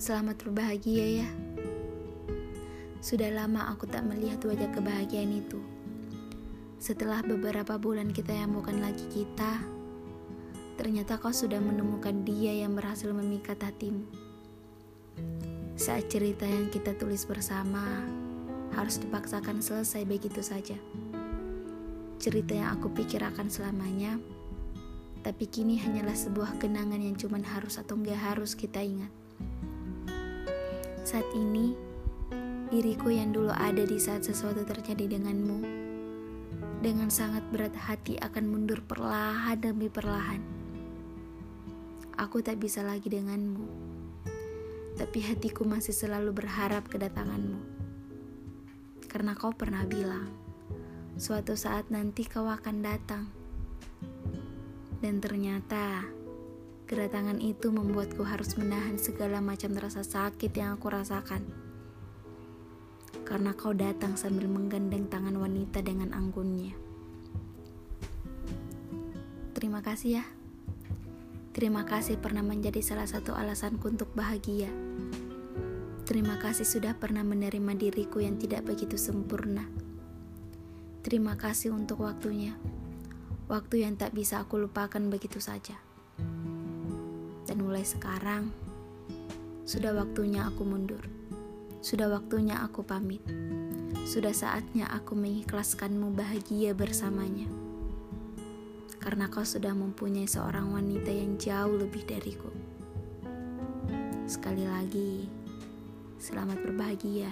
Selamat berbahagia ya. Sudah lama aku tak melihat wajah kebahagiaan itu. Setelah beberapa bulan kita yang bukan lagi kita, ternyata kau sudah menemukan dia yang berhasil memikat hatimu. Saat cerita yang kita tulis bersama harus dipaksakan selesai begitu saja. Cerita yang aku pikir akan selamanya, tapi kini hanyalah sebuah kenangan yang cuman harus atau enggak harus kita ingat. Saat ini, diriku yang dulu ada di saat sesuatu terjadi denganmu, dengan sangat berat hati akan mundur perlahan demi perlahan. Aku tak bisa lagi denganmu, tapi hatiku masih selalu berharap kedatanganmu. Karena kau pernah bilang, suatu saat nanti kau akan datang. Dan ternyata, Kedatangan itu membuatku harus menahan segala macam rasa sakit yang aku rasakan. Karena kau datang sambil menggandeng tangan wanita dengan anggunnya. Terima kasih ya. Terima kasih pernah menjadi salah satu alasanku untuk bahagia. Terima kasih sudah pernah menerima diriku yang tidak begitu sempurna. Terima kasih untuk waktunya. Waktu yang tak bisa aku lupakan begitu saja. Dan mulai sekarang, sudah waktunya aku mundur. Sudah waktunya aku pamit. Sudah saatnya aku mengikhlaskanmu bahagia bersamanya. Karena kau sudah mempunyai seorang wanita yang jauh lebih dariku. Sekali lagi, selamat berbahagia.